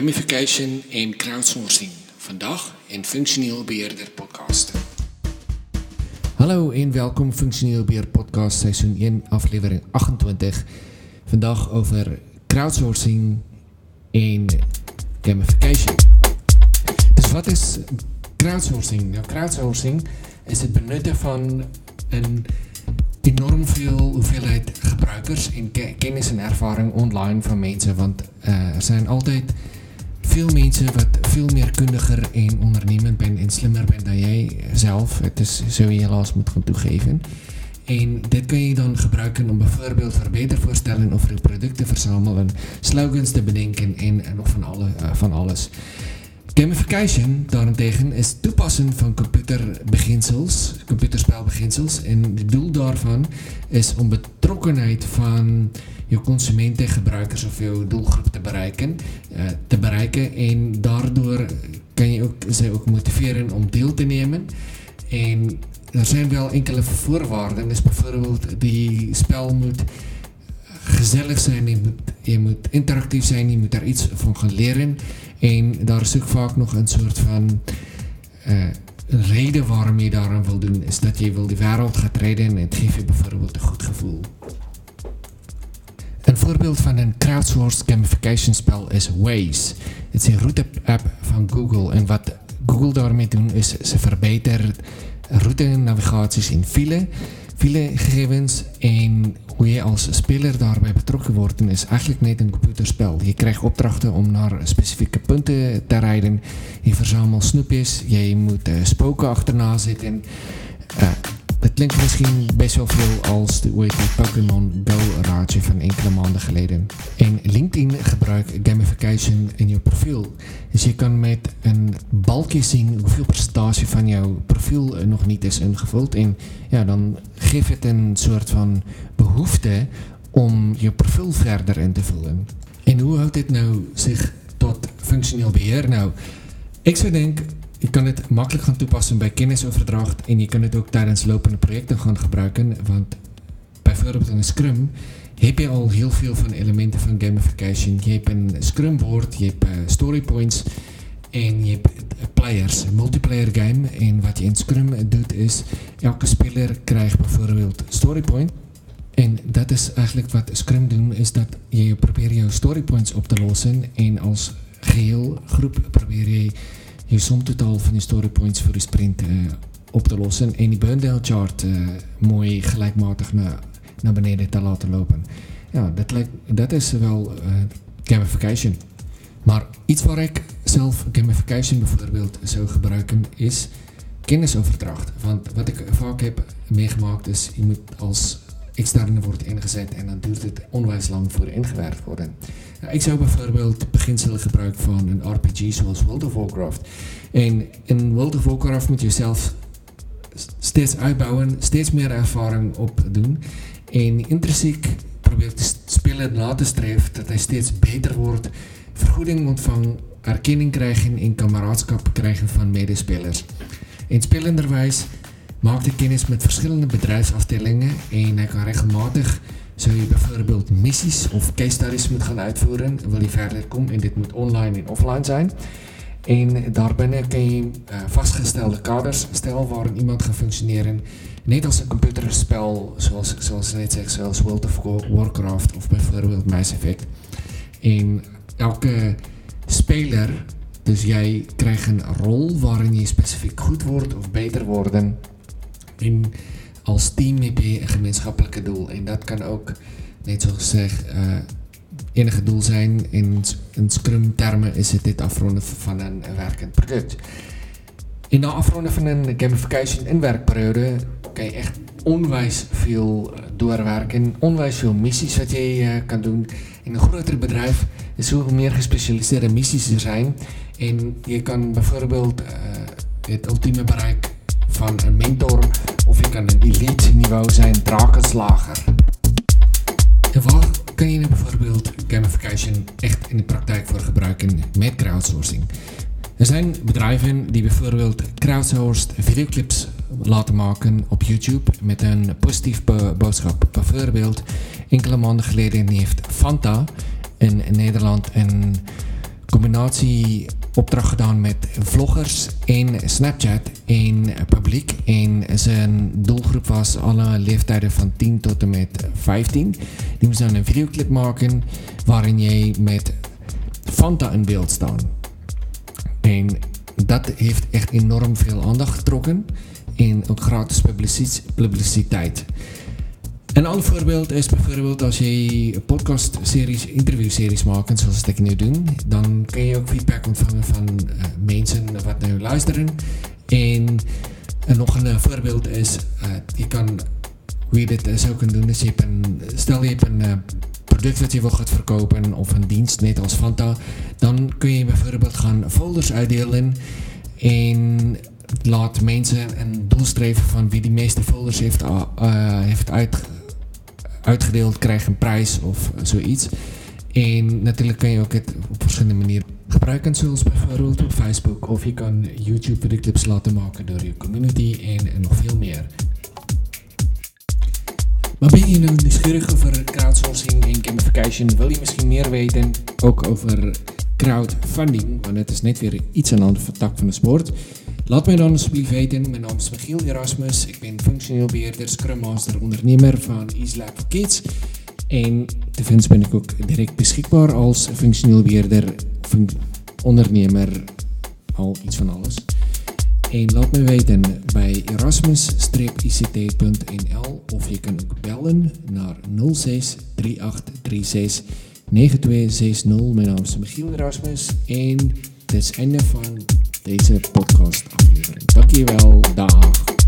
gamification en crowdsourcing. Vandag in Functioneel Beheerder podcast. Hallo en welkom Functioneel Beheer podcast seizoen 1 aflevering 28. Vandag over crowdsourcing en gamification. Dus wat is crowdsourcing? Nou, crowdsourcing is het benutten van een enorm veel hoeveelheid gebruikers en ke- kennis en ervaring online van mensen. Want uh, er zijn altijd veel mensen wat veel meer kundiger en ondernemend zijn en slimmer zijn dan jij zelf. Het is zo je helaas moet gaan toegeven. En dit kan je dan gebruiken om bijvoorbeeld verbetervoorstellen of producten te verzamelen, slogans te bedenken en, en nog van, alle, uh, van alles. Gamification daarentegen is toepassen van computerbeginsels, computerspelbeginsels en het doel daarvan is om betrokkenheid van jou consumenten, gebruikers of jou doelgroep te bereiken, uh, te bereiken. En daardoor kan je ook, ze ook motiveren om deel te nemen. En er zijn wel enkele voorwaarden, dus bijvoorbeeld die spel moet gezellig zijn, je moet, je moet interactief zijn, je moet daar iets van gaan leren en daar is ook vaak nog een soort van uh, reden waarom je daaraan wil doen, is dat je wil die wereld gaat redden en het geeft je bijvoorbeeld een goed gevoel. Een voorbeeld van een crowdsourced gamification spel is Waze. Het is een route app van Google en wat Google daarmee doen is ze verbeteren route navigaties in file, file gegevens en hoe je als speler daarbij betrokken wordt is eigenlijk net een computerspel. Je krijgt opdrachten om naar specifieke punten te rijden. Je verzamelt snoepjes, je moet uh, spoken achterna zitten. Het klinkt misschien best wel veel als de, Pokémon Go raadje van enkele maanden geleden. En LinkedIn gebruikt gamification in je profiel. Dus je kan met een balkje zien hoeveel prestatie van jouw profiel nog niet is ingevuld. En ja, dan geeft het een soort van behoefte om je profiel verder in te vullen. En hoe houdt dit nou zich tot functioneel beheer? Nou, ik zou denken je kan het makkelijk gaan toepassen bij kennisoverdracht en je kan het ook tijdens lopende projecten gaan gebruiken, want bijvoorbeeld in een Scrum heb je al heel veel van elementen van gamification. Je hebt een Scrum board, je hebt uh, story points en je hebt players, een multiplayer game. En wat je in Scrum doet is, elke speler krijgt bijvoorbeeld story point. En dat is eigenlijk wat Scrum doen, is dat je probeert jouw story points op te lossen en als geheel groep probeer je je somtotaal van die story points voor je sprint uh, op te lossen en die bundle chart uh, mooi gelijkmatig naar, beneden te laten lopen. Ja, dat, dat is wel uh, gamification. Maar iets waar ik zelf gamification bijvoorbeeld zou gebruiken is kennisoverdracht. Want wat ik vaak heb meegemaakt is, je moet als externe wordt ingezet en dan duurt het onwijs lang voor ingewerkt worden. Ik zou bijvoorbeeld beginselen gebruiken van een RPG zoals World of Warcraft. En in World of Warcraft moet je zelf steeds uitbouwen, steeds meer ervaring opdoen. En intrinsiek probeert de speler na te streven dat hij steeds beter wordt, vergoeding ontvangt, erkenning krijgen en kameraadschap krijgen van medespelers. En spelenderwijs maakt de kennis met verschillende bedrijfsafdelingen en hij kan regelmatig zou je bijvoorbeeld missies of case studies moet gaan uitvoeren, wil je verder komen en dit moet online en offline zijn. En daarbinnen kan je uh, vastgestelde kaders stellen waarin iemand gaat functioneren, net als een computerspel, zoals, zoals net zeg, zoals World of Warcraft of bijvoorbeeld Mass Effect. En elke speler, dus jij krijgt een rol waarin je specifiek goed wordt of beter worden. En als team heb je een gemeenschappelijke doel. En dat kan ook, net zoals gezegd, uh, enige doel zijn. In, in Scrum termen is het dit afronden van een werkend product. In de afronden van een gamification inwerkperiode kan je echt onwijs veel doorwerken. Onwijs veel missies wat je uh, kan doen. In een groter bedrijf is zoveel meer gespecialiseerde missies er zijn. En je kan bijvoorbeeld uh, het ultieme bereik van een mentor of je kan een elite niveau zijn, drakenslager. En waar kan je bijvoorbeeld gamification echt in de praktijk voor gebruiken met crowdsourcing? Er zijn bedrijven die bijvoorbeeld crowdsourced videoclips laten maken op YouTube met een positief bo boodschap. Bijvoorbeeld, enkele maanden geleden heeft Fanta in Nederland een combinatie opdracht gedaan met vloggers en Snapchat en publiek. En zijn doelgroep was alle leeftijden van 10 tot en met 15. Die moest dan een videoclip maken waarin jij met Fanta in beeld staan. En dat heeft echt enorm veel aandacht getrokken en ook gratis publiciteit. Een ander voorbeeld is bijvoorbeeld als je podcast-series, interview-series maakt, zoals ik nu doe, dan kun je ook feedback ontvangen van uh, mensen wat nu luisteren. En, en nog een voorbeeld is, uh, je kan, hoe je dit zou kunnen doen, is je hebt een, stel je hebt een product wat je wil gaan verkopen of een dienst net als Fanta, dan kun je bijvoorbeeld gaan folders uitdelen en laat mensen een doelstreven van wie die meeste folders heeft, heeft uit, uitgedeeld, krijgt een prijs of zoiets. En natuurlijk kan je ook het op verschillende manieren gebruiken, zoals bijvoorbeeld op Facebook. Of je kan YouTube videoclips laten maken door je community en, en nog veel meer. Maar ben je nu nieuwsgierig over crowdsourcing en gamification? Wil je misschien meer weten ook over crowdfunding? Want het is net weer iets aan de tak van de sport. Laat mij dan alsjeblieft weten. Mijn naam is Michiel Erasmus. Ik ben functioneel beheerder, Scrum Master, ondernemer van for Kids. En tevens ben ik ook direct beschikbaar als functioneel beheerder, fun ondernemer, al iets van alles. En laat me weten bij erasmus-ict.nl of je kan ook bellen naar 06 3836 9260. Mijn naam is Michiel Erasmus en dit is einde van deze podcast aflevering. Dankjewel, dag.